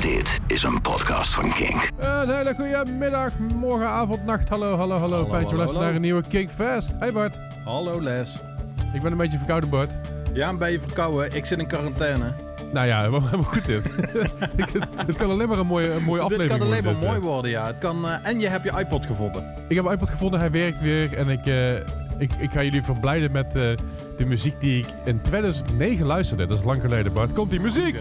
Dit is een podcast van Kink. Een hele goede middag, morgen, avond, nacht. Hallo, hallo, hallo. Hallo, Fijn dat je luistert naar een nieuwe Kinkfest. Hey Bart, Hallo Les. ik ben een beetje verkouden Bart. Ja, ben je verkouden? Ik zit in quarantaine. Nou ja, helemaal helemaal goed dit. Het, het kan alleen maar een mooie, een mooie aflevering kan alleen maar worden, dit, mooi worden, ja. Het kan, eh, en je hebt je iPod gevonden. eh. Ik heb een iPod gevonden, hij werkt weer. En ik, eh, ik, ik ga jullie verblijden met eh, de muziek die ik in 2009 luisterde. Dat is lang geleden Bart. Komt die muziek!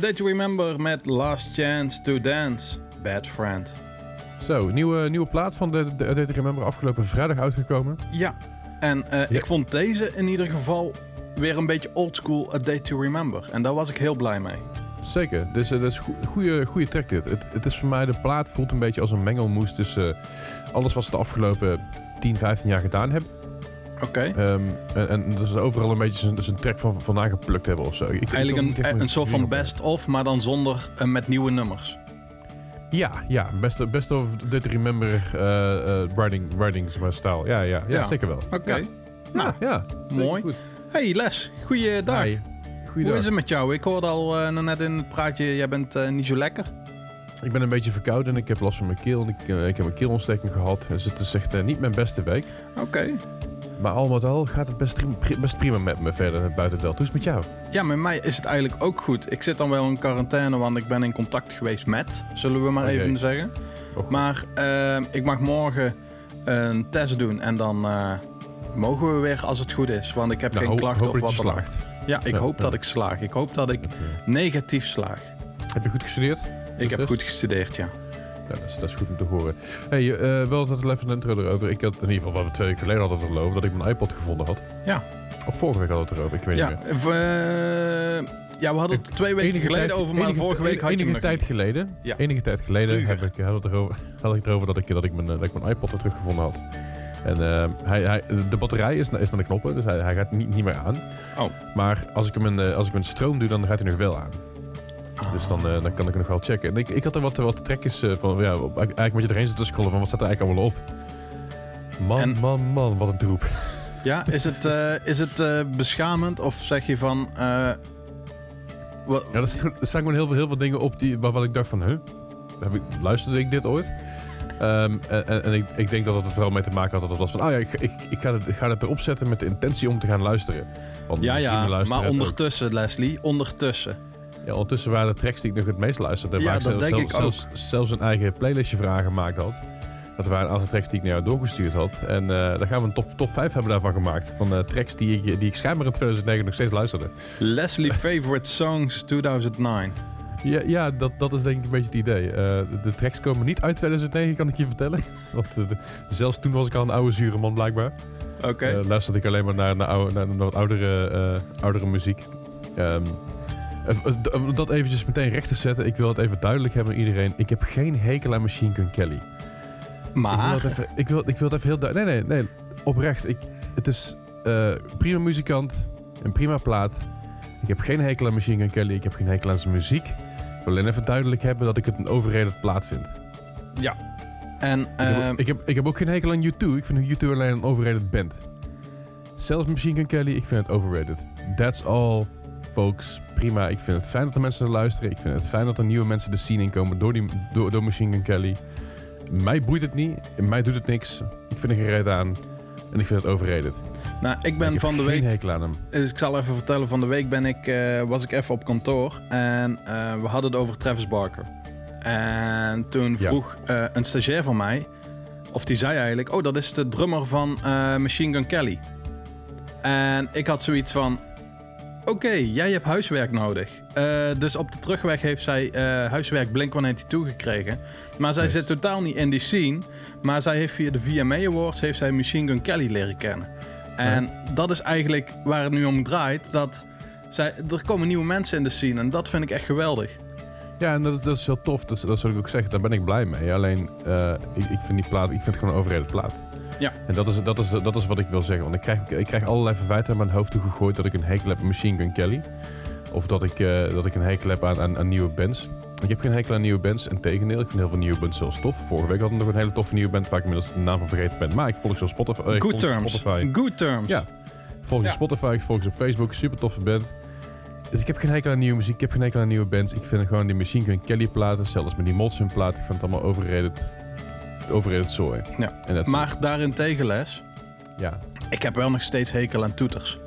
Day to Remember met Last Chance to Dance. Bad Friend. Zo, nieuwe, nieuwe plaat van de, de, de Remember afgelopen vrijdag uitgekomen. Ja, en eh, Ja. ik vond deze in ieder geval weer een beetje oldschool A Day to Remember. En daar was ik heel blij mee. Zeker, dus eh, dat is een goede, goede track dit. Het, het is voor mij, de plaat voelt een beetje als een mengelmoes tussen eh, alles wat ze de afgelopen 10, 15 jaar gedaan hebben. Oké. Ehm, en, en dat ze overal een beetje zijn, zijn track van vandaan geplukt hebben of zo. Ik- Eigenlijk een, een soort van best-of, maar dan zonder eh, met nieuwe nummers. Ja, ja, best, best of dit remember eh eh writing, stijl. Ja, ja, ja, Ja. zeker wel. Oké. Ja, Nou, ja, ja, mooi. Goed. Hey Les, goeiedag. Hi. Hoe is het met jou? Ik hoorde al eh, net in het praatje, jij bent eh, niet zo lekker. Ik ben een beetje verkouden en ik heb last van mijn keel. En ik, eh, ik heb een keelontsteking gehad. Dus het is echt niet mijn beste week. Oké. Maar al met al gaat het best, pri- best prima met me verder buiten Delft. Hoe is het met jou? Ja, met mij is het eigenlijk ook goed. Ik zit dan wel in quarantaine, want ik ben in contact geweest met, zullen we maar even zeggen. Oh, Maar ik mag morgen een test doen en dan mogen we weer als het goed is. Want ik heb nou, geen klachten of dat wat dan ook. Ja, ik Ja, hoop ja. dat ik slaag. Ik hoop dat ik eh, negatief slaag. heb je goed gestudeerd? Ik heb goed gestudeerd, ja. Ja, dat is, dat is goed om te horen. Hey, eh wel dat even een intro erover. Ik had in ieder geval, wat we twee weken geleden hadden het erover, dat ik mijn iPod gevonden had. Ja. Of vorige week hadden we het erover, ik weet Ja, niet meer. eh, ja, we hadden het twee weken geleden tijd- over, maar enige- vorige week had je enige hem nog tijd niet. geleden, Ja. enige tijd geleden heb ik, had, het erover, had ik het erover dat ik, dat ik, mijn, dat ik mijn iPod er teruggevonden had. En eh, hij, hij, de batterij is, is naar de knoppen, dus hij, hij gaat niet, niet meer aan. Oh. Maar als ik, hem in, eh, als ik hem stroom doe, dan gaat hij nog wel aan. Dus dan, eh, dan kan ik hem nog wel checken. En ik, ik had er wat, wat trekjes van, ja, eigenlijk moet je erheen zitten scrollen van wat staat er eigenlijk allemaal op. Man, En- man, man, wat een troep. Ja, is het, is het beschamend of zeg je van... wat, Ja, er, er staan gewoon heel veel, heel veel dingen op die, waarvan ik dacht van, huh? Heb ik, luisterde ik dit ooit? Ehm, en ik, ik denk dat het er vooral mee te maken had dat het was van, oh ja, ik, ik, ik, ga het, ik ga het erop zetten met de intentie om te gaan luisteren. Want ja, ja, maar ook. ondertussen, Leslie, ondertussen. Ja, ondertussen waren de tracks die ik nog het meest luisterde. Ja, waar ik dat zelfs, denk ik zelfs, zelfs een eigen playlistje voor aangemaakt had. Dat waren een aantal tracks die ik naar jou doorgestuurd had. En eh, daar gaan we een top, top 5 hebben daarvan gemaakt. Van eh, tracks die ik, die ik schijnbaar in 2009 nog steeds luisterde. Leslie Favorite Songs 2009. Ja, ja dat, dat is denk ik een beetje het idee. Eh, de, de tracks komen niet uit 2009, kan ik je vertellen. Want eh, zelfs toen was ik al een oude zure man blijkbaar. Oké. Eh, luisterde ik alleen maar naar, naar, oude, naar, naar wat oudere, oudere muziek. Ehm, eh, om dat eventjes meteen recht te zetten. Ik wil het even duidelijk hebben aan iedereen. Ik heb geen hekel aan Machine Gun Kelly. Ik wil, maar, het even, ik, wil, ik wil het even heel duidelijk... Nee, nee, nee. Oprecht. Ik, het is prima muzikant. Een prima plaat. Ik heb geen hekel aan Machine Gun Kelly. Ik heb geen hekel aan zijn muziek. Wil alleen even duidelijk hebben dat ik het een overrated plaat vind. en Ik heb, ook- ik, heb, ik heb ook geen hekel aan U2. Ik vind U2 alleen een overrated band. Zelfs Machine Gun Kelly, ik vind het overrated. That's all, folks. Prima. Ik vind het fijn dat er mensen naar luisteren. Ik vind het fijn dat er nieuwe mensen de scene inkomen door, die, door, door Machine Gun Kelly. Mij boeit het niet. Mij doet het niks. Ik vind er geen reet aan. En ik vind het overrated. Nou, ik ben ik van de geen week... hekel aan hem. Dus ik zal even vertellen, van de week ben ik, eh, was ik even op kantoor en eh, we hadden het over Travis Barker. En toen Ja. vroeg eh, een stagiair van mij, of die zei eigenlijk, oh dat is de drummer van Machine Gun Kelly. En ik had zoiets van, oké, jij hebt huiswerk nodig. Dus op de terugweg heeft zij huiswerk Blink-182 gekregen. Maar zij zit totaal niet in die scene. Maar zij heeft via de VMA Awards heeft zij Machine Gun Kelly leren kennen. En dat is eigenlijk waar het nu om draait. Dat zij, er komen nieuwe mensen in de scene. En dat vind ik echt geweldig. Ja, en dat, dat is heel tof. Dat, dat zal ik ook zeggen. Daar ben ik blij mee. Alleen, eh, ik, ik vind die plaat, ik vind het gewoon een overrated plaat. Ja. En dat is, dat, is, dat is wat ik wil zeggen. Want ik krijg, ik krijg allerlei verwijten aan mijn hoofd toegegooid dat ik een hekel heb aan Machine Gun Kelly. Of dat ik, eh, dat ik een hekel heb aan, aan, aan nieuwe bands. Ik heb geen hekel aan nieuwe bands. Integendeel, ik vind heel veel nieuwe bands zelfs tof. Vorige week had ik nog een hele toffe nieuwe band waar ik inmiddels de naam van vergeten ben. Maar ik volg ze op Spotify. eh, ik Good volg ze op terms. Spotify. Good terms. Ja. Volg ze Ja. op Spotify, ik volg ze op Facebook. Super toffe band. Dus ik heb geen hekel aan nieuwe muziek, ik heb geen hekel aan nieuwe bands. Ik vind gewoon die Machine Gun Kelly platen, zelfs met die Molson platen, ik vind het allemaal overrated, overrated zooi. Ja. En dat is- Maar daarentegen, Les, ja, ik heb wel nog steeds hekel aan toeters.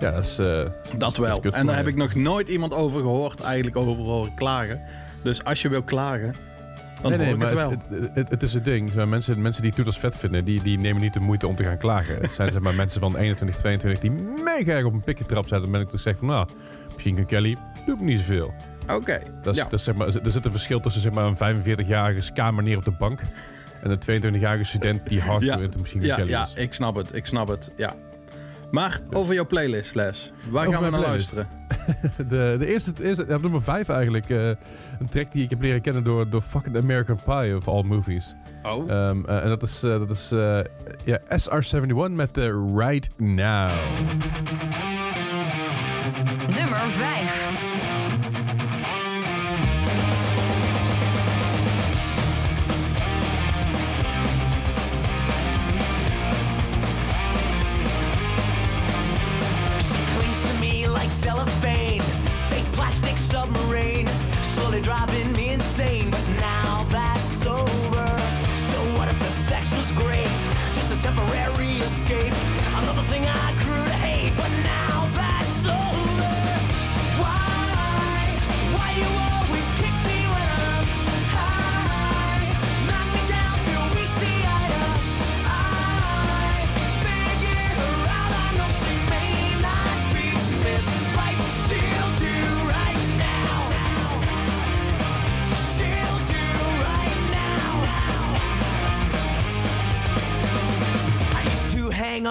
Ja, dat is... eh, Dat wel. En daar heb ik nog nooit iemand over gehoord, eigenlijk over horen klagen. Dus als je wil klagen, dan nee, ik maar het wel. het, het, het is het ding. Mensen, mensen die toeters vet vinden, die, die nemen niet de moeite om te gaan klagen. Het zijn zeg maar mensen van 21, 22 die mega erg op een pikje trap zetten. Dan ben ik toch zeg van, nou, Machine Gun Kelly doet me niet zoveel. Oké. Dat is, Ja. dat is, zeg maar, er zit een verschil tussen zeg maar, een 45-jarige ska-manier op de bank en een 22-jarige student die hardcore Ja. into Machine Gun Ja, Kelly ja, is. ik snap het. Ik snap het. Ja. Maar over jouw playlist, Les. Waar Over gaan we naar playlist. luisteren? De, de eerste, de eerste op nummer 5 eigenlijk, eh, een track die ik heb leren kennen door, door fucking American Pie of all movies. Oh. Ehm, eh, en dat is, eh, dat is eh, ja, SR71 met de Right Now.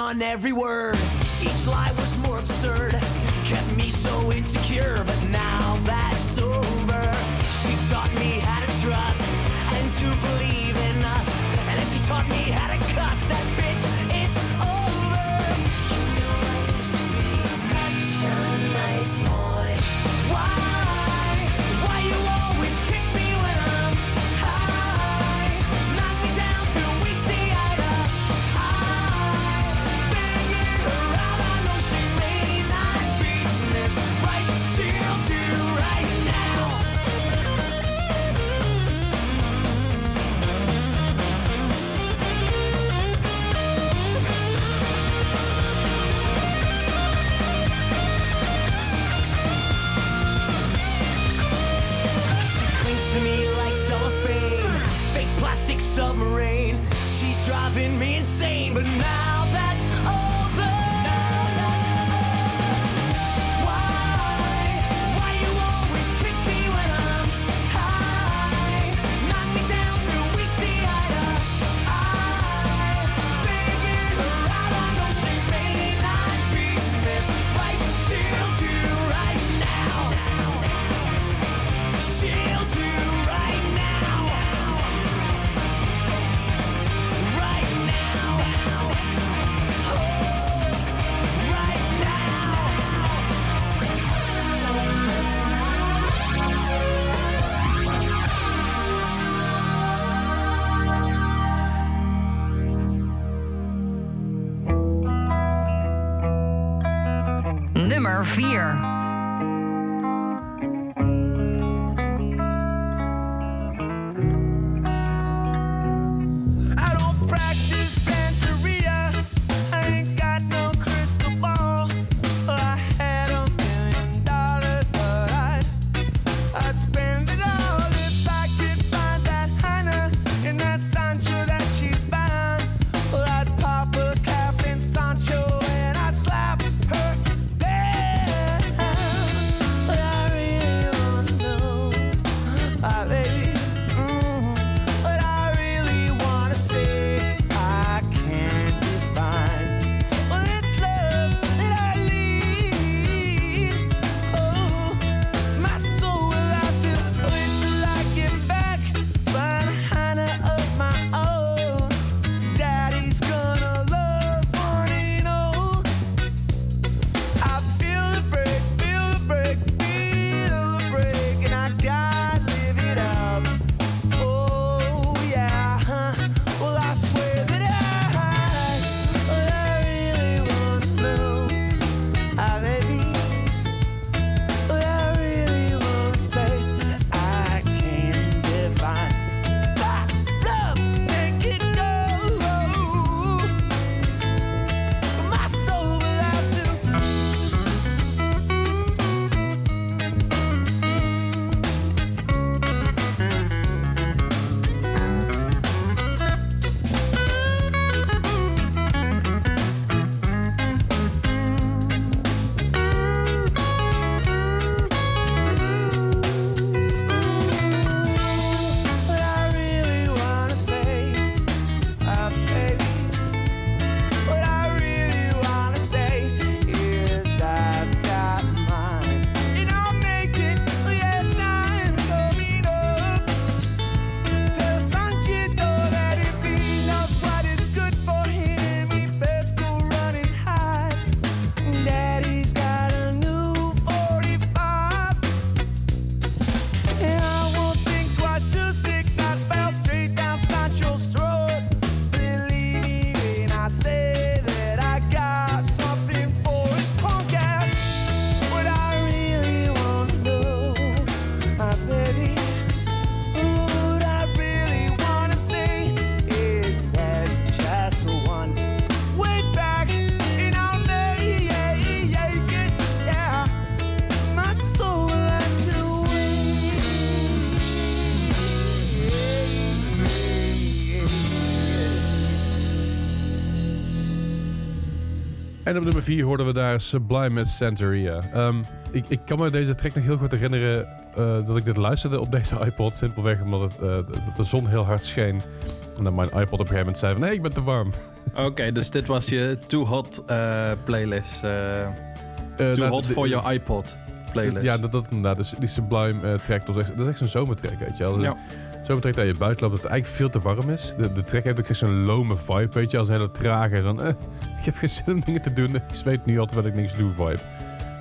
on every word. Each lie was more absurd, kept me so insecure. But fear. nummer 4 hoorden we daar Sublime met Santeria. Ehm, ik, ik kan me deze track nog heel goed herinneren eh, dat ik dit luisterde op deze iPod. Simpelweg omdat het, eh, de zon heel hard scheen. En dat mijn iPod op een gegeven moment zei van... Hé, ik ben te warm. Oké, dus dit was je Too Hot eh, playlist. too nou, Hot for your iPod playlist. Ja, dat, dat inderdaad. Dus die Sublime track, dat is echt, dat is echt een zomertrack, weet je wel. Ja. Dus Zomertrack dat je buiten loopt, dat het eigenlijk veel te warm is. De, de track heeft ook echt zo'n lome vibe, weet je. Als een hele trage, dan... eh, ik heb geen zin om dingen te doen. Ik zweet nu al terwijl ik niks doe vibe.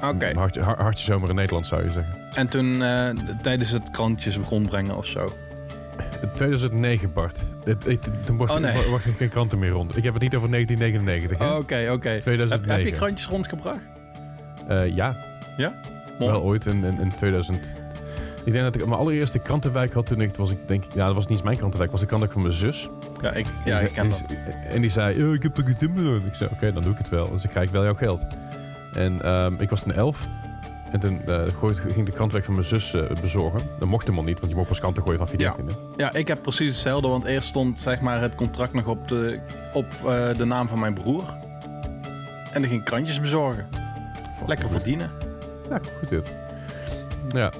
Oké. Hartje, har- hartje zomer in Nederland, zou je zeggen. En toen eh, tijdens het krantjes rondbrengen of zo. 2009, Bart. Het, het, toen mocht, Oh, nee. er geen kranten meer rond. Ik heb het niet over 1999, hè? Oké, oké. Heb, 2009. heb je krantjes rondgebracht? Eh, ja, Ja? Mooi. wel ooit in, in, in 2000. Ik denk dat ik mijn allereerste krantenwijk had toen ik, was ik denk, ja, dat was niet eens mijn krantenwijk, was de krantenwijk van mijn zus. Ja, ik, ja, ik ken dat. en die- En die zei, "Ja, ik heb geen zin meer in. Ik zei, oké, dan doe ik het wel. Dus dan krijg ik wel jouw geld. En ehm, ik was toen elf. En toen gooide- ging de krantenwijk van mijn zus eh, bezorgen. Dat mocht helemaal niet, want je mocht pas kranten gooien vanaf je Ja. 13e. Ja, ik heb precies hetzelfde, want eerst stond zeg maar, het contract nog op de, op, eh, de naam van mijn broer. En dan ging ik krantjes bezorgen. Lekker verdienen. Ja, goed dit. Ja.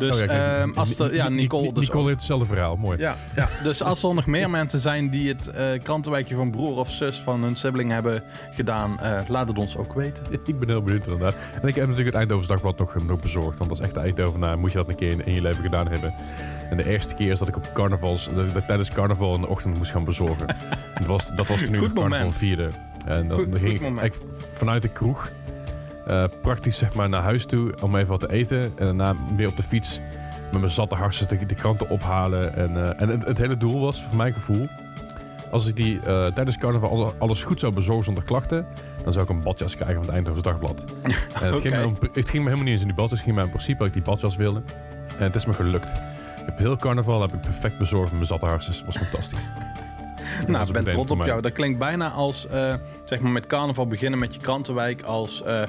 Dus Oh ja, ehm, als er, ja, Ni- Ni- Nicole Ni- dus Nicole heeft hetzelfde verhaal, mooi. Ja, ja, dus als er nog meer mensen zijn die het eh, krantenwijkje van broer of zus van hun sibling hebben gedaan, eh, laat het ons ook weten. Ik ben heel benieuwd inderdaad. En ik heb natuurlijk het Eindhovens Dagblad nog, nog bezorgd. Want als echte Eindhovenaar moet je dat een keer in, in je leven gedaan hebben. En de eerste keer is dat ik op carnavals, dat ik dat tijdens carnaval in de ochtend moest gaan bezorgen. dat, was, dat was toen ik carnaval vierde. En dan Goed- ging ik vanuit de kroeg eh, praktisch zeg maar naar huis toe om even wat te eten. En daarna weer op de fiets met mijn zatte harsen de, de kranten ophalen. En, eh, en het, het hele doel was, voor mijn gevoel, als ik die eh, tijdens carnaval alles, goed zou bezorgen zonder klachten, dan zou ik een badjas krijgen van het Eindhovens Dagblad. En het, Oké. ging om- het ging me helemaal niet eens in die badjas, het ging mij in principe dat ik die badjas wilde. En het is me gelukt. Ik heb heel carnaval heb ik perfect bezorgd met mijn zatte harsen. Dat was fantastisch. Nou, ben trots op jou. Dat klinkt bijna als, eh, zeg maar, met carnaval beginnen met je krantenwijk als, eh,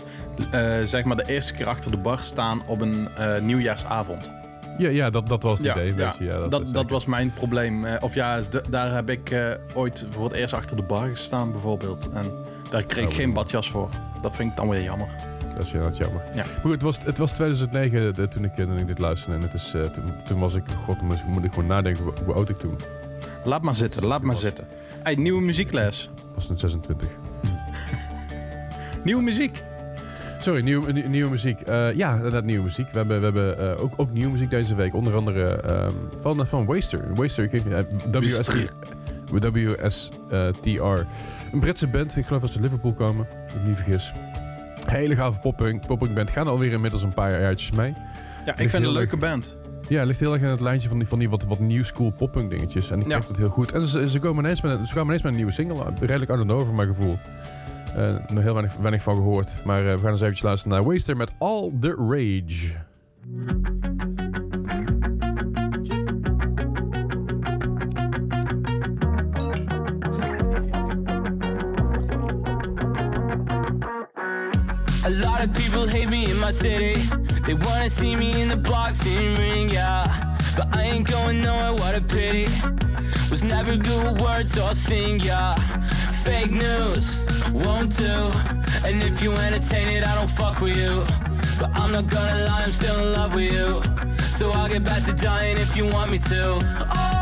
eh, zeg maar, de eerste keer achter de bar staan op een nieuwjaarsavond. Ja, ja dat, dat was het idee. ja, ja, dat, dat, was mijn probleem. Of ja, daar heb ik ooit voor het eerst achter de bar gestaan, bijvoorbeeld. En daar kreeg ik Oh, geen ja. badjas voor. Dat vind ik dan weer jammer. Dat is, is jammer. Ja. Goed, het was, het was 2009 de- toen, ik, toen ik dit luisterde. En het is, toen, toen was ik, god, moet ik, gewoon nadenken hoe, hoe oud ik toen Laat maar zitten, laat maar zitten. Hey, nieuwe muziekles. was. toen 26. Nieuwe muziek. Sorry, nieuwe, nie- nieuwe muziek. Eh, ja, inderdaad, nieuwe muziek. We hebben, we hebben eh, ook, ook nieuwe muziek deze week. Onder andere ehm, van, van Waster. Waster, ik weet niet, eh, WST, WSTR. Een Britse band. Ik geloof dat ze Liverpool komen. Als ik me niet vergis. Hele gave popping band. Gaan alweer inmiddels een paar jaartjes mee. Ja, ik vind het een leuke band. Ja, het ligt heel erg in het lijntje van die, van die wat, wat new school poppunk dingetjes. En ik Ja. vind het heel goed. En ze, ze, komen ineens met, ze komen ineens met een nieuwe single. Redelijk out of voor mijn gevoel. Eh, nog heel weinig, weinig van gehoord. Maar eh, we gaan eens eventjes luisteren naar Waster met All The Rage. City. They wanna see me in the boxing ring, yeah. But I ain't going nowhere, what a pity. Was never good with words or sing, yeah. Fake news, won't do. And if you entertain it, I don't fuck with you. But I'm not gonna lie, I'm still in love with you. So I'll get back to dying if you want me to. Off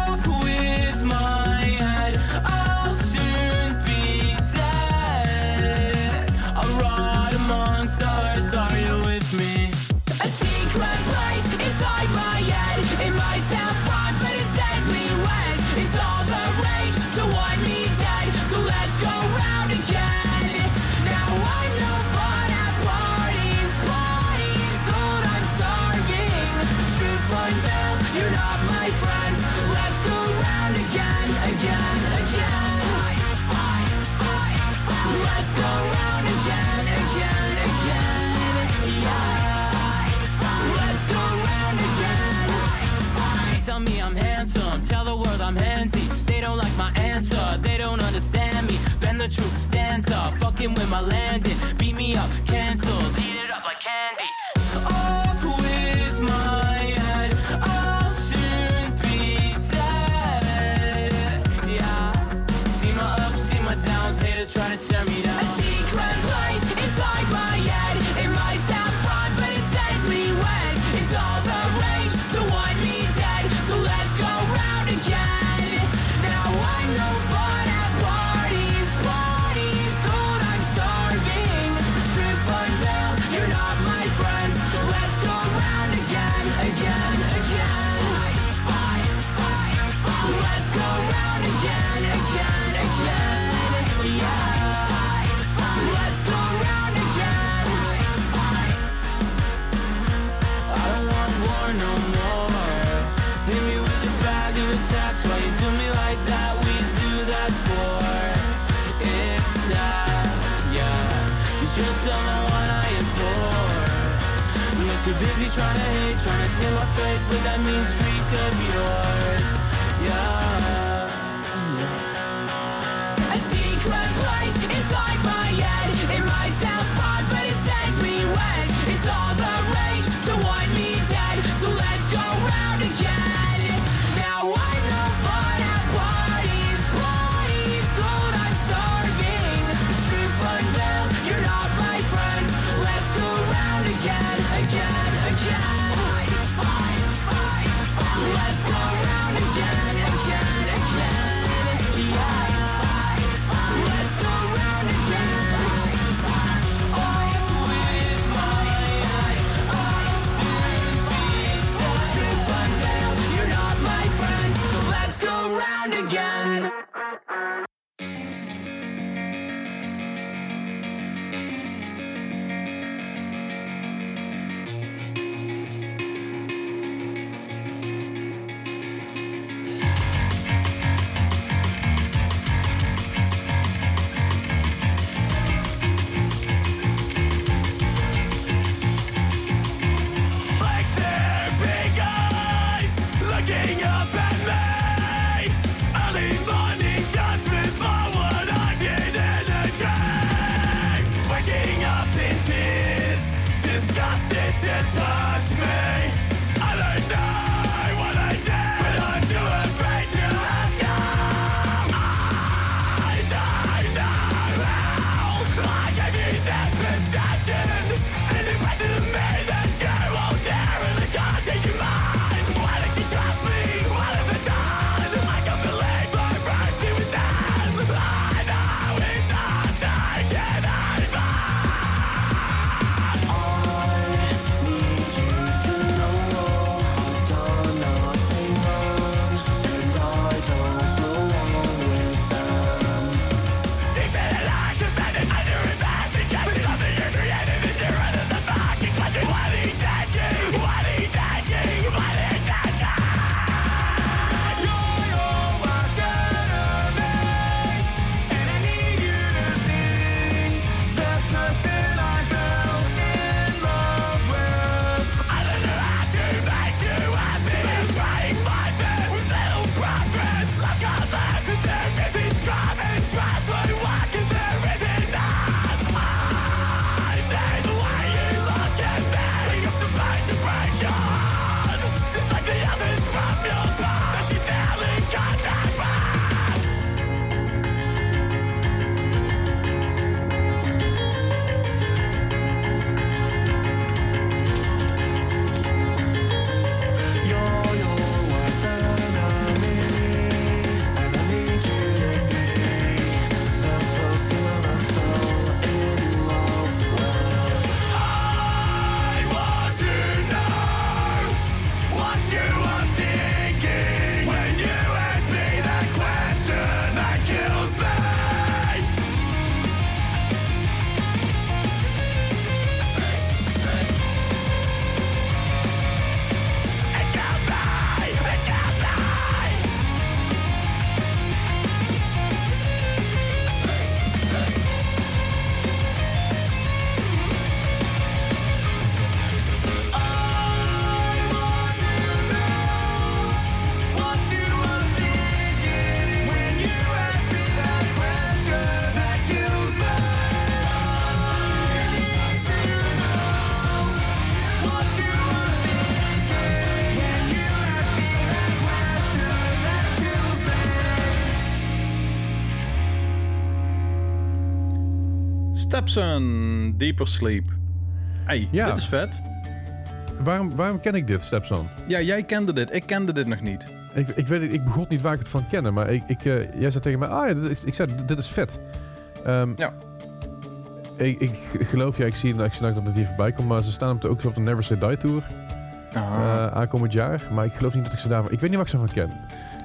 answer, they don't understand me. Bend the truth, dancer, fucking with my landing. Beat me up, cancelled, eat it up like candy. Off busy trying to hate, trying to seal my fate with that mean streak of yours. Again. Stepson, Deeper Sleep. Hey, Ja. dit is vet. Waarom, waarom ken ik dit, Stepson? Ja, jij kende dit. Ik kende dit nog niet. Ik, ik weet ik begon niet waar ik het van kende, maar ik, ik, eh, jij zei tegen mij, ah ja, dit is, ik zei, dit is vet. Ehm, Ja. Ik, ik geloof, ja, ik zie, ik zie dat het hier voorbij komt, maar ze staan op de, ook op de Never Say Die Tour Ah. eh, aankomend jaar. Maar ik geloof niet dat ik ze daarvan... Ik weet niet waar ik ze van ken.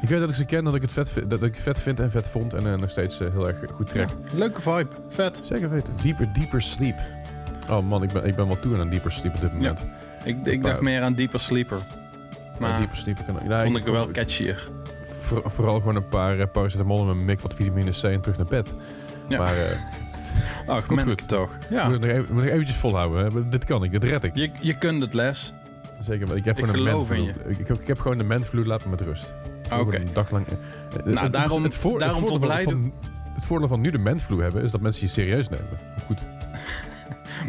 Ik weet dat ik ze ken, dat ik het vet, vind- dat ik het vet vind en vet vond en eh, nog steeds eh, heel erg goed trek. Ja, leuke vibe. Vet. Zeker weten. Deeper, Deeper Sleep. Oh man, ik ben, ik ben wel toe aan een Deeper Sleep op dit moment. Ik, ik dacht meer aan Deeper Sleeper. Maar Maar Deeper Sleep kan ja, vond ik wel catchier. voor- vooral gewoon een paar uh, paracetamol en een mik wat vitamine C en terug naar bed. Ja. Maar eh, Ach, Komt men goed. toch. Ja, Moet ik nog even, moet ik eventjes volhouden. Hè? Dit kan ik, dit red ik. je, je kunt het les. Zeker, maar ik heb Ik gewoon een geloof in manflu. Ik, ik, heb, ik heb gewoon de manflu, laat me met rust. Oké. Gewoon Een dag lang. eh, Nou, het- daarom- het, voor, daarom het, voordeel van, het voordeel van nu de manflu hebben, is dat mensen je serieus nemen. Goed.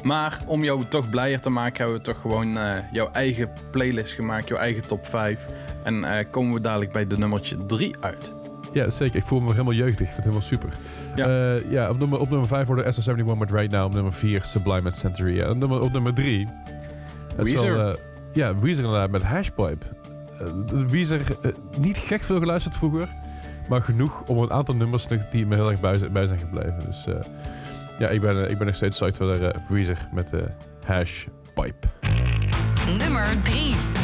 Maar om jou toch blijer te maken, hebben we toch gewoon eh, jouw eigen playlist gemaakt, jouw eigen top 5. En eh, komen we dadelijk bij de nummertje 3 uit. Ja, zeker. Ik voel me helemaal jeugdig. Ik vind het helemaal super. Ja. Ja, ja op, nummer, op nummer 5 worden SL71 met Right Now. Op nummer 4 Sublime met Century. Op nummer, op nummer 3... Weezer. ja, Weezer inderdaad met Hashpipe. Eh, Weezer, eh, niet gek veel geluisterd vroeger. Maar genoeg om een aantal nummers die me heel erg bij, bij zijn gebleven. Dus eh, ja, ik ben, ik ben nog steeds psyched voor Weezer met eh Hashpipe. Nummer 3.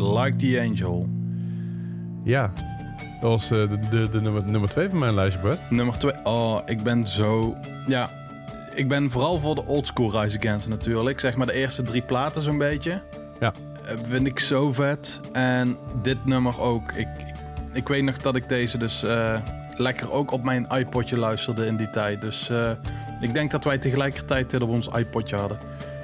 Like the Angel. Ja, dat was eh, de, de, de nummer, nummer twee van mijn lijstje, Bart. Nummer 2. Oh, ik ben zo. Ja, ik ben vooral voor de oldschool Rise Against natuurlijk. Zeg maar de eerste drie platen zo'n beetje. Ja. Eh, Vind ik zo vet. En dit nummer ook. Ik, ik, weet nog dat ik deze dus eh, lekker ook op mijn iPodje luisterde in die tijd. Dus ik denk dat wij tegelijkertijd dit op ons iPodje hadden.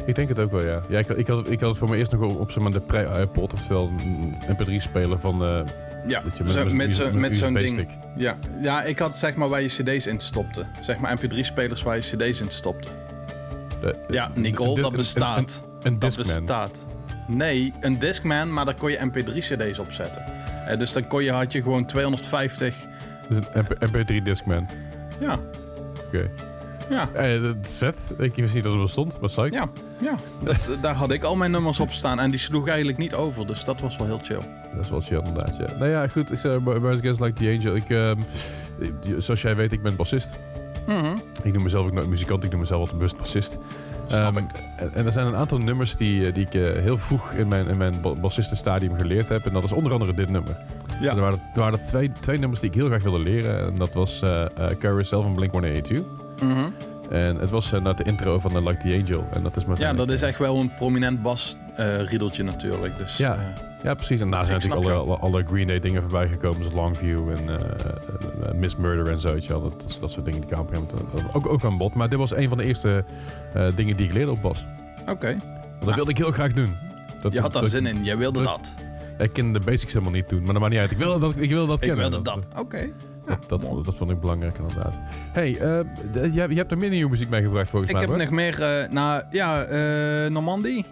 Ik denk het ook wel, ja. ja ik, had- ik, had, ik had het voor me eerst nog op, op zeg maar, de pre-iPod, oftewel een mp3-speler van... eh, Ja, je zo- met, zo- met zo'n ding. Ja. ja, ik had zeg maar waar je cd's in stopte. Zeg maar mp3-spelers waar je cd's in stopte. De- Ja, Nicole, dat bestaat. Een, een Dat Discman. bestaat. Nee, een Discman, maar daar kon je mp3-cd's op zetten. Eh, dus dan kon je, had je gewoon 250... Dus een MP, MP3 Discman. Ja, Oké. Ja, Eh, dat is vet. Ik wist niet dat het bestond. Wat zei ja, ja. Dat, daar had ik al mijn nummers op staan. En die sloeg eigenlijk niet over, dus dat was wel heel chill. Dat is wel chill inderdaad, ja. Nou ja, goed. Ik zei Rise Against Like the Angel. Ik, ehm, eh, zoals jij weet, ik ben bassist. Mhm. Ik noem mezelf ook nooit muzikant. Ik noem mezelf altijd bewust bassist. Snap Ehm. En, en er zijn een aantal nummers die, eh, die ik eh, heel vroeg in mijn, in mijn ba- bassistenstadium geleerd heb. En dat is onder andere dit nummer. Ja. Er waren, er waren twee, twee nummers die ik heel graag wilde leren. En dat was eh eh, Carousel van Blink-182. Mhm. En het was uh, de intro van The Like the Angel. En dat is Ja, dat is echt wel een prominent bas-riedeltje natuurlijk. Dus, Ja. eh, Ja, precies. En daarna zijn natuurlijk alle, alle, alle Green Day dingen voorbij gekomen. Zoals Longview en eh, eh, eh, Miss Murder en zo. wel. Dat, dat, soort dingen die kwamen eh, ook, ook aan bod. Maar dit was een van de eerste eh, dingen die ik leerde op bas. Oké, Want dat wilde ik heel graag doen. Dat, je had daar dat- zin in. Jij wilde dat-. Ik kende de basics helemaal niet toen, maar dat maakt niet uit. Ik wilde dat, ik wilde dat Ik kennen. wilde dat. Oké. dat, vond, dat vond ik belangrijk inderdaad. hey, eh, je, je hebt er meer nieuwe muziek meegebracht volgens Ik mij. heb Bart. nog meer, nou ja, eh Normandie,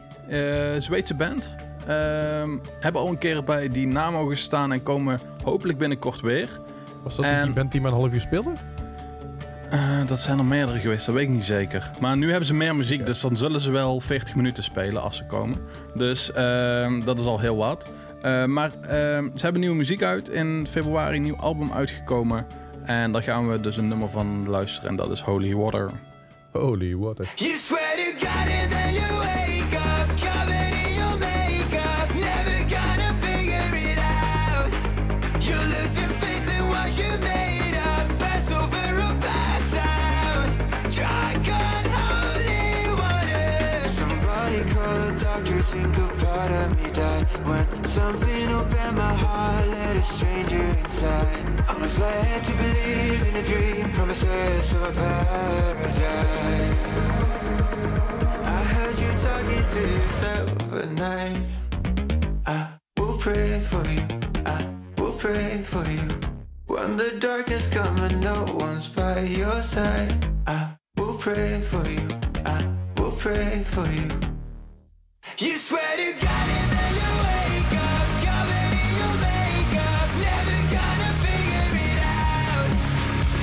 Zweedse band. Ehm, hebben al een keer bij die naam mogen staan en komen hopelijk binnenkort weer. Was dat niet die en- band die maar een half uur speelde? Dat zijn er meerdere geweest, dat weet ik niet zeker. Maar nu hebben ze meer muziek, dus dan zullen ze wel 40 minuten spelen als ze komen. Dus ehm, dat is al heel wat. Eh, maar ehm, ze hebben nieuwe muziek uit. In februari een nieuw album uitgekomen. En daar gaan we dus een nummer van luisteren en dat is Holy Water. Holy water. You swear to God and think a part of me died. When something opened my heart, let a stranger inside. I was led to believe in a dream, promises of a paradise. I heard you talking to yourself at night. I will pray for you. I will pray for you. When the darkness comes and no one's by your side. I will pray for you. I will pray for you. You swear to God and then you wake up covered in your makeup, never gonna figure it out.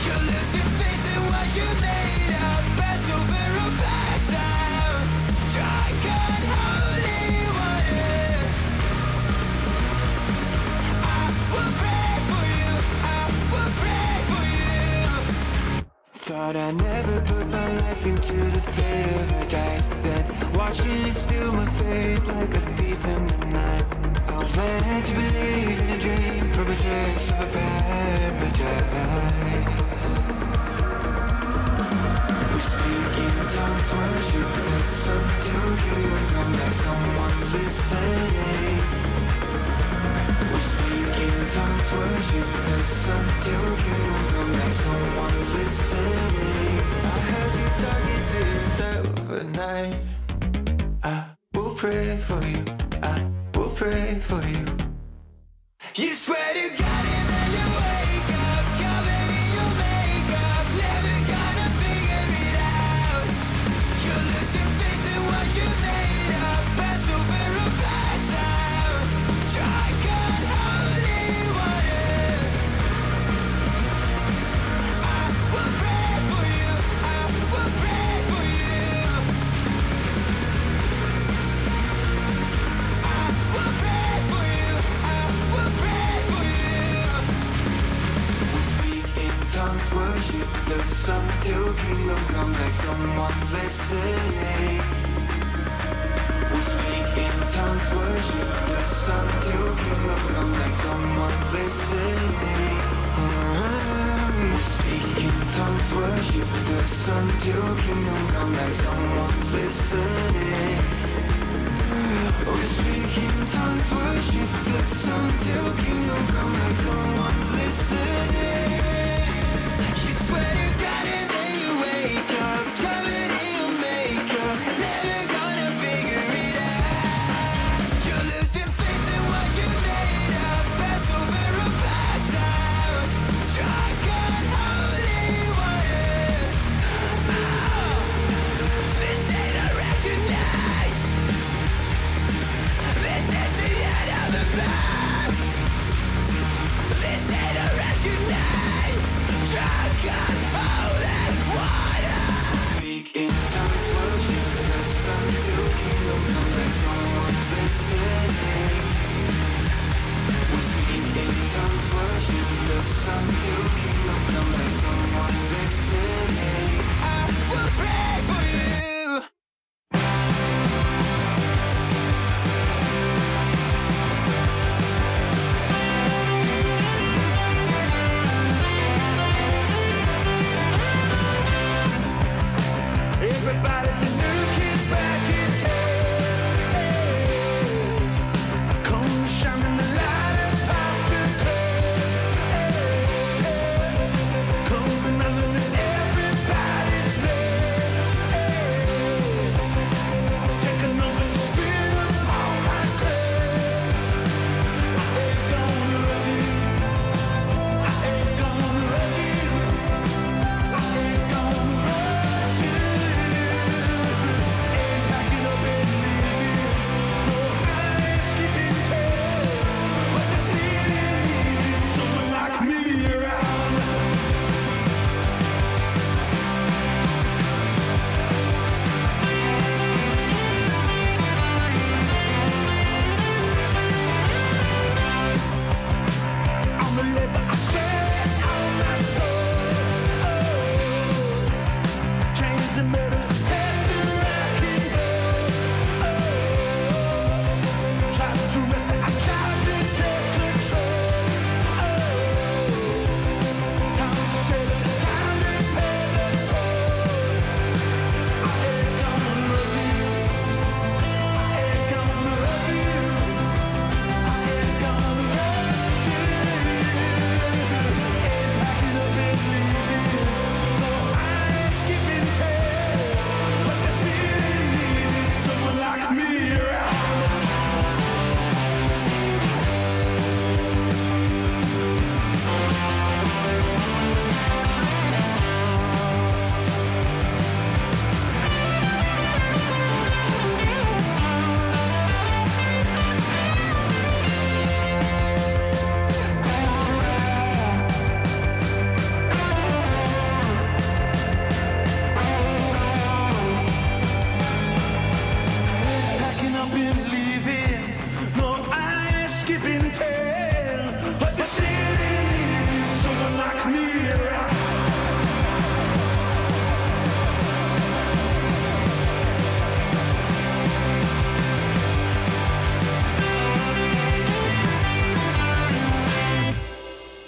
You're losing faith in what you made up, pass over or pass out. Drunk on holy water. I will pray for you. I will pray for you. Thought I never put my life into the fate of a dice. It steal my faith like a thief in the night. I was led to believe in a dream, promises of a paradise. We speak in tongues, worship the sun till kingdom come someone's listening. We speak in tongues, worship the sun till kingdom come someone's listening. I you talking to night. Pray for you. I will pray for. You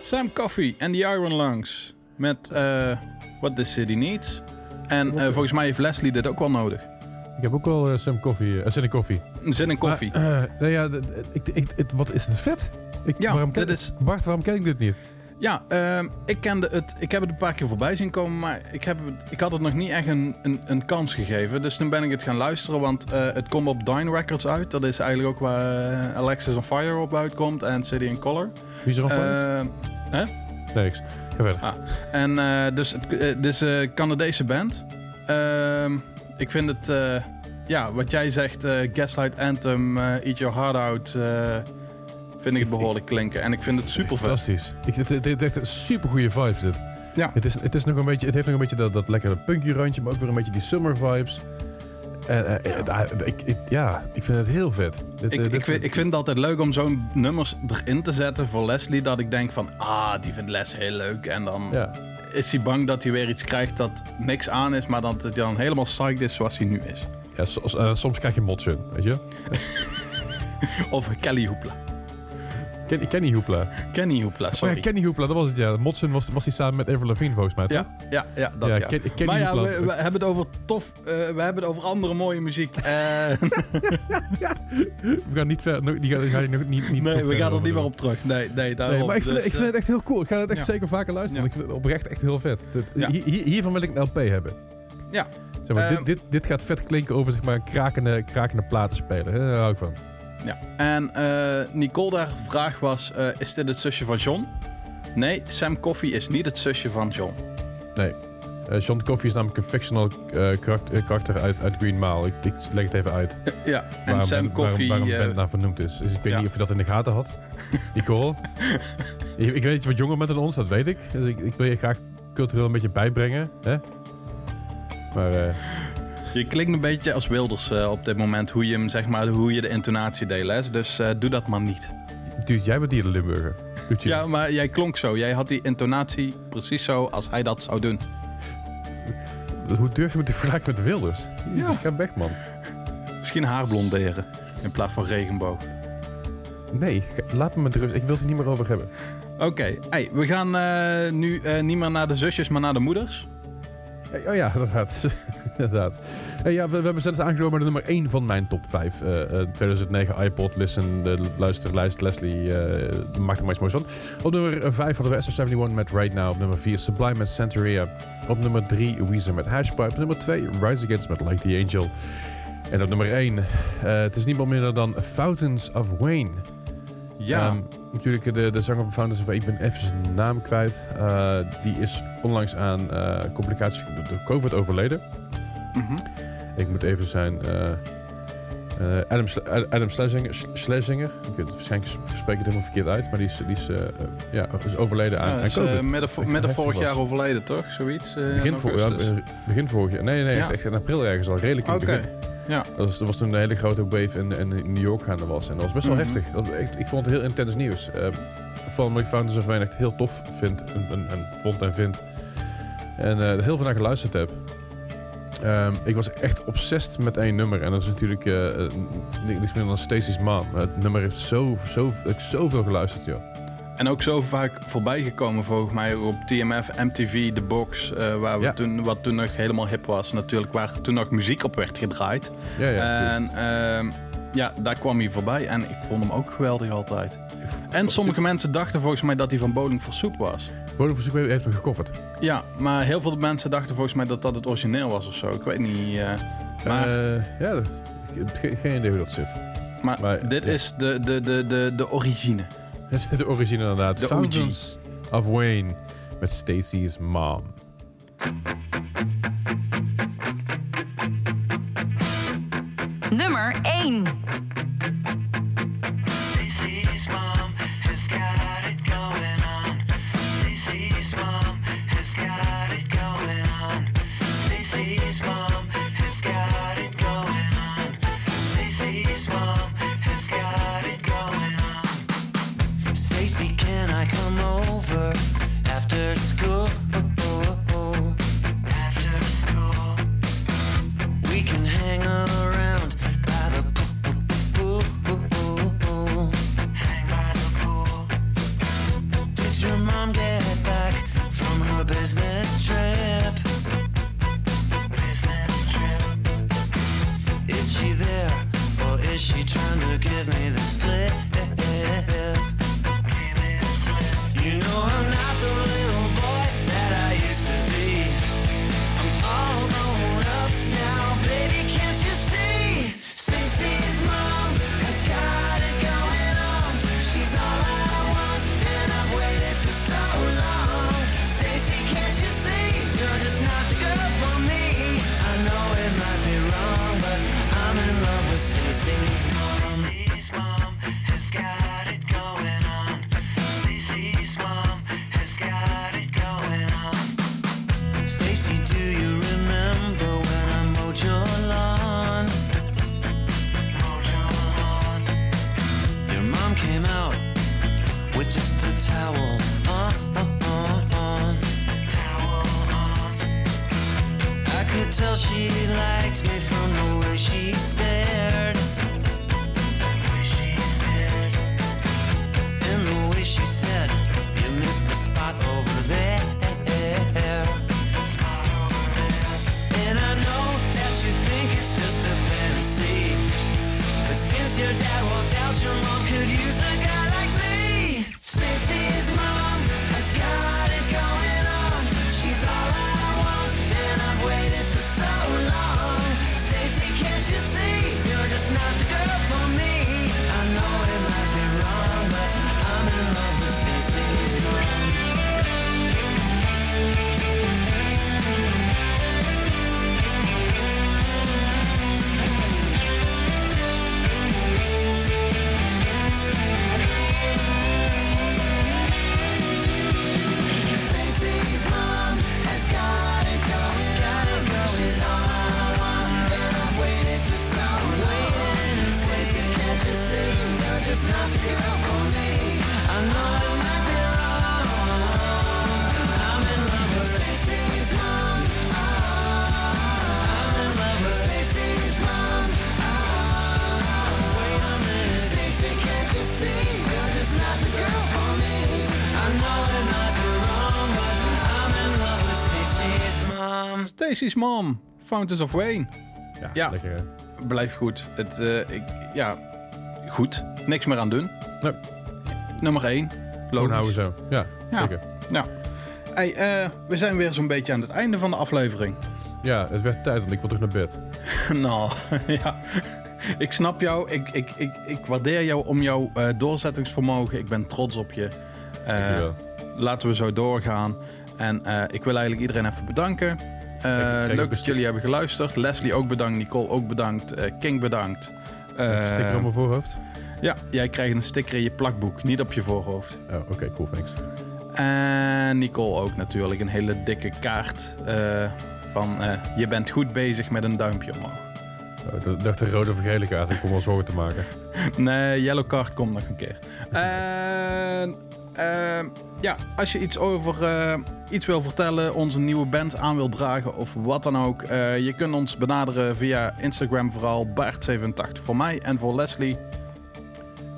Sam Coffee en The Iron Lungs. Met eh What the City Needs. En eh, volgens mij heeft Leslie dit ook wel nodig. Ik heb ook wel eh, Sam Koffie, eh zin in koffie. Zin in koffie. Maar, nou ja, ik, wat is het vet? Ik, Ja, waarom ken, is- Bart, waarom ken ik dit niet? Ja, ehm, ik kende het. Ik heb het een paar keer voorbij zien komen, maar ik, heb het, ik had het nog niet echt een, een, een kans gegeven. Dus toen ben ik het gaan luisteren, want het komt op Dine Records uit. Dat is eigenlijk ook waar Alexis on Fire op uitkomt en City in Color. Wie is er al van? Ehm, hè? niks. Ga verder. Ah, en eh, dus het eh, dit is een Canadese band. Ehm, ik vind het, eh, ja, wat jij zegt, eh, Gaslight Anthem, eh, Eat Your Heart Out, eh, vind ik het behoorlijk klinken. En ik vind het super vet. Fantastisch. Ik, het, heeft echt super goede vibes dit. Ja. Het, is, het, is nog een beetje, het heeft nog een beetje dat, dat lekkere punky randje, maar ook weer een beetje die summer vibes. Ik, ik- ja, ik vind het heel vet. Dit, Ik, eh, vind, ik vind het altijd leuk om zo'n nummers erin te zetten voor Leslie. Dat ik denk van, ah, die vindt Les heel leuk. En dan Ja, is hij bang dat hij weer iets krijgt dat niks aan is. Maar dat hij dan helemaal psyched is zoals hij nu is. ja so- eh, soms krijg je motsun, weet je? of Kelly Hoepla. Ken, Kenny Hoopla. Kenny Hoepla, Oh sorry. ja, Kenny Hoopla, dat was het ja. Motsen was, was hij samen met Avril Lavigne volgens mij, toch? Ja, ja, ja, dat Ja, ja. Ken- Kenny maar ja, Hoepla. we, we hebben het over tof, eh, we hebben het over andere mooie muziek. Eh, We gaan niet ver, no- die ga, die ga ik nog niet, niet nee, we gaan er niet meer op terug. Nee, nee, daarom. Nee, maar ik vind, Dus, ik vind eh, het echt heel cool. Ik ga het echt ja. zeker vaker luisteren. Ik vind het oprecht echt heel vet. Dat- hier- hier- hiervan wil ik een LP hebben. Ja. Zeg maar, Ehm, dit, dit, dit gaat vet klinken over zeg maar, een krakende, krakende platen spelen. Hè? Daar hou ik van. Ja. En eh, Nicole, daar vraag was, eh, is dit het zusje van John? Nee, Sam Coffee is niet het zusje van John. Nee. Eh, John Coffey is namelijk een fictional karakter, karakter uit, uit Green Mile. Ik, ik leg het even uit. Ja, en waarom Sam Coffee... Waarom, waarom Ben naar vernoemd is. Dus ik weet ja. niet of je dat in de gaten had. Nicole. ik, ik weet je wat jonger dan ons, dat weet ik. Dus ik, ik wil je graag cultureel een beetje bijbrengen. Hè? Maar eh, je klinkt een beetje als Wilders eh, op dit moment, hoe je, hem, zeg maar, hoe je de intonatie deed, Les. Dus eh, doe dat maar niet. dude, jij bent hier de Limburger. Doet je Ja, maar jij klonk zo. Jij had die intonatie precies zo als hij dat zou doen. Hoe durf je me te vergelijken met Wilders? Jezus, ga weg man. Misschien haar blonderen in plaats van regenboog. Nee, ga- laat me met rust. Ik wil het er niet meer over hebben. Oké, hey, we gaan eh, nu niet meer naar de zusjes, maar naar de moeders. Hey, oh ja, inderdaad. inderdaad. Hey, ja, we, hebben zelfs aangekomen de nummer 1 van mijn top 5. eh, eh, 2009 iPod, Listen, de luisterlijst, Leslie, eh maakt er maar iets moois van. Op nummer 5 hadden we SR71 met Right Now. Op nummer 4 Sublime met Santeria. Op nummer 3 Weezer met Hashpipe. Op nummer 2 Rise Against met Like the Angel. En op nummer 1, het is niemand minder dan Fountains of Wayne. Ja, Ehm, natuurlijk de, de zanger van Founders of ik ben even zijn naam kwijt. Eh, die is onlangs aan eh, complicaties door COVID overleden. mhm. Ik moet even zijn... eh, Adam, Adam Schlesinger, Sch- Schlesinger. Ik waarschijnlijk spreek het helemaal verkeerd uit. Maar die is, die is, eh, eh, ja, is overleden aan, Ja, aan is, COVID. eh, midden, vorig jaar overleden, toch? Zoiets? in Begin, ja, begin vorig jaar. Nee, nee, Ja. echt, in april ergens al. Redelijk in begin. ja. Dat was, dat was toen een hele grote wave in, in, in New York gaande was. En dat was best wel Mhm. heftig. Dat, ik vond het heel intens nieuws. Vooral omdat ik Founders of Wayne echt heel tof vind. En, en, en vond en vind. En heel veel naar geluisterd heb. Ehm, ik was echt obsessed met één nummer. En dat is natuurlijk eh, niks minder dan Stacey's Mom. Het nummer heeft zo, zo, ik zoveel geluisterd, joh. En ook zo vaak voorbij gekomen volgens mij op TMF, MTV, The Box, eh, waar we Ja. toen, wat toen nog helemaal hip was. Natuurlijk waar toen nog muziek op werd gedraaid. Ja, ja. en ehm, ja, daar kwam hij voorbij en ik vond hem ook geweldig altijd. En sommige mensen dachten volgens mij dat hij van Bowling for Soup was. Bodemverzoek heeft hem gecoverd. Ja, maar heel veel mensen dachten volgens mij dat dat het origineel was of zo. Ik weet niet. eh, maar Eh, ja, geen, geen idee hoe dat zit. maar, maar- dit ja. is de, de, de, de, de origine. De origine inderdaad. De Fountains of Wayne met Stacey's Mom. Nummer 1. Tasty's Mom, Fountains of Wayne. Ja, Ja. lekker hè? Blijft goed. Het, eh, ik, ja, goed. Niks meer aan doen. Nee. Nummer 1. Gewoon houden zo. Ja, Ja. zeker. Nou, hey, eh, we zijn weer zo'n beetje aan het einde van de aflevering. Ja, het werd tijd, want ik wil terug naar bed. nou, ja. Ik snap jou. Ik, ik, ik, ik waardeer jou om jouw eh, doorzettingsvermogen. Ik ben trots op je. Dankjewel. laten we zo doorgaan. En ik wil eigenlijk iedereen even bedanken. Eh, krijg ook leuk een dat sti- jullie hebben geluisterd. Leslie ook bedankt. Nicole ook bedankt. eh, King bedankt. Een sticker Eh, op mijn voorhoofd? ja, jij krijgt een sticker in je plakboek. Niet op je voorhoofd. Oh, oké, cool, thanks. En Nicole ook natuurlijk. Een hele dikke kaart eh, van eh, je bent goed bezig met een duimpje omhoog. Oh, ik dacht de rode of gele kaart, ik kom wel zorgen te maken. Nee, yellow card komt nog een keer. En ja, als je iets over eh, iets wil vertellen, onze nieuwe band aan wil dragen of wat dan ook, eh, je kunt ons benaderen via Instagram vooral Bart87 voor mij en voor Leslie.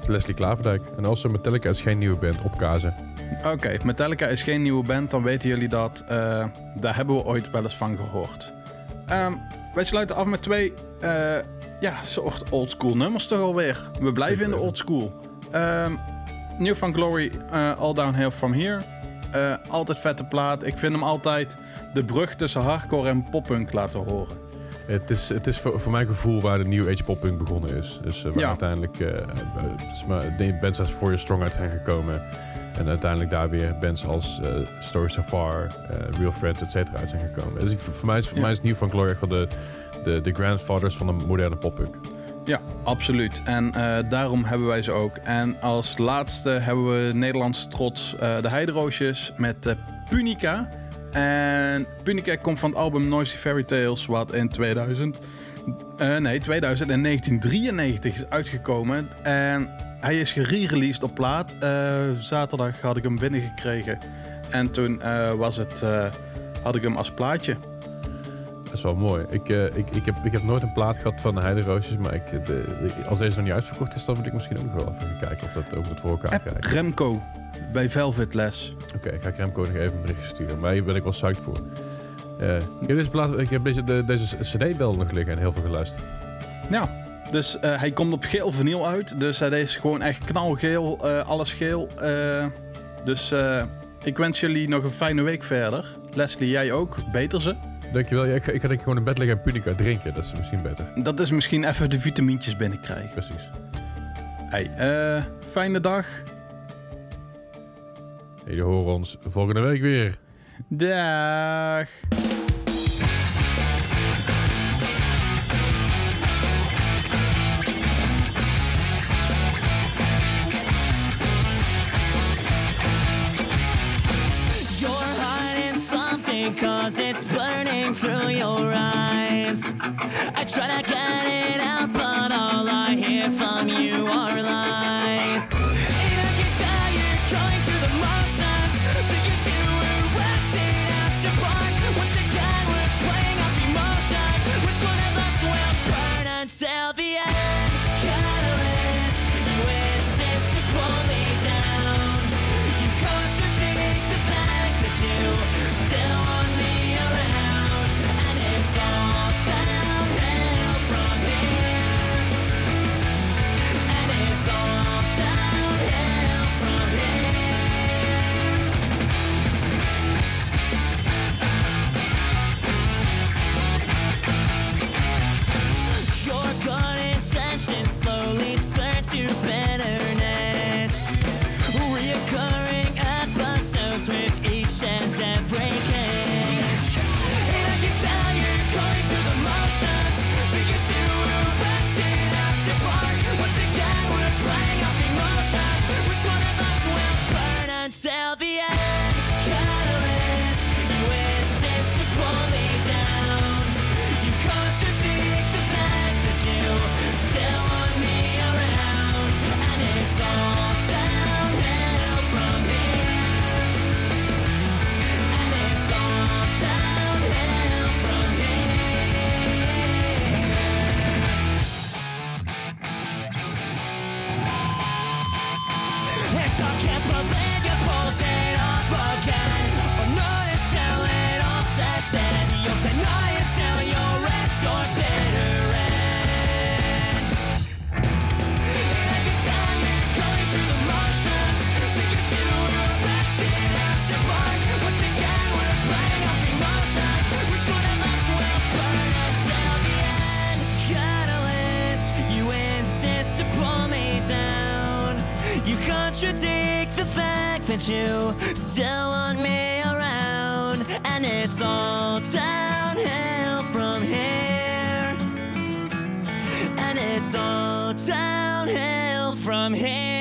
Leslie Klaverdijk. En als Metallica is geen nieuwe band, opkazen. Oké, Metallica is geen nieuwe band, dan weten jullie dat. Eh, daar hebben we ooit wel eens van gehoord. Ehm, wij sluiten af met twee, eh, ja, soort oldschool nummers toch alweer. We blijven in de oldschool. Ehm New Found Glory, eh, All Downhill From Here. Eh, altijd vette plaat. Ik vind hem altijd de brug tussen hardcore en poppunk laten horen. Het is, het is voor, voor mijn gevoel waar de New Age poppunk begonnen is. Dus eh, waar Ja. uiteindelijk de bands als For Your Strong uit zijn gekomen. En uiteindelijk daar weer bands als eh, Story So Far, Real Friends, et cetera uit zijn gekomen. Dus ik, voor, mij is, voor Ja. mij is New Van Glory echt wel de, de, de grandfathers van de moderne poppunk. Ja, absoluut. En eh, daarom hebben wij ze ook. En als laatste hebben we Nederlandse trots eh, de Heideroosjes met eh, Punica. En Punica komt van het album Noisy Fairy Tales, wat in 2000... eh, nee, 2000 en 1993 is uitgekomen. En hij is gerereleased op plaat. Zaterdag had ik hem binnengekregen. En toen was het, had ik hem als plaatje. Dat is wel mooi. Ik, eh, ik, ik, heb, ik heb nooit een plaat gehad van de Heideroosjes, maar ik, de, de- als deze nog niet uitverkocht is, dan moet ik misschien ook nog wel even gaan kijken of dat ook dat voor elkaar App krijgt. Remco bij Velvet Les. Oké, ik ga Remco nog even een berichtje sturen. Maar hier ben ik wel psyched voor. Eh, ik heb deze, plaat, ik heb deze, de, deze cd wel nog liggen en heel veel geluisterd. Ja, dus eh, hij komt op geel vinyl uit. Dus hij is gewoon echt knalgeel, alles geel. Dus ik wens jullie nog een fijne week verder. Leslie, jij ook. Beter ze. Dankjewel. Ja, ik, ga, ik ga denk ik gewoon in bed liggen en Punica drinken. Dat is misschien beter. Dat is misschien even de vitamintjes binnenkrijgen. Precies. Hey, eh, fijne dag. Jullie horen ons volgende week weer. Dag. Something cause it's burning through your eyes. I try to get it out, but all I hear from you contradict the fact that you still want me around, and it's all downhill from here, and it's all downhill from here.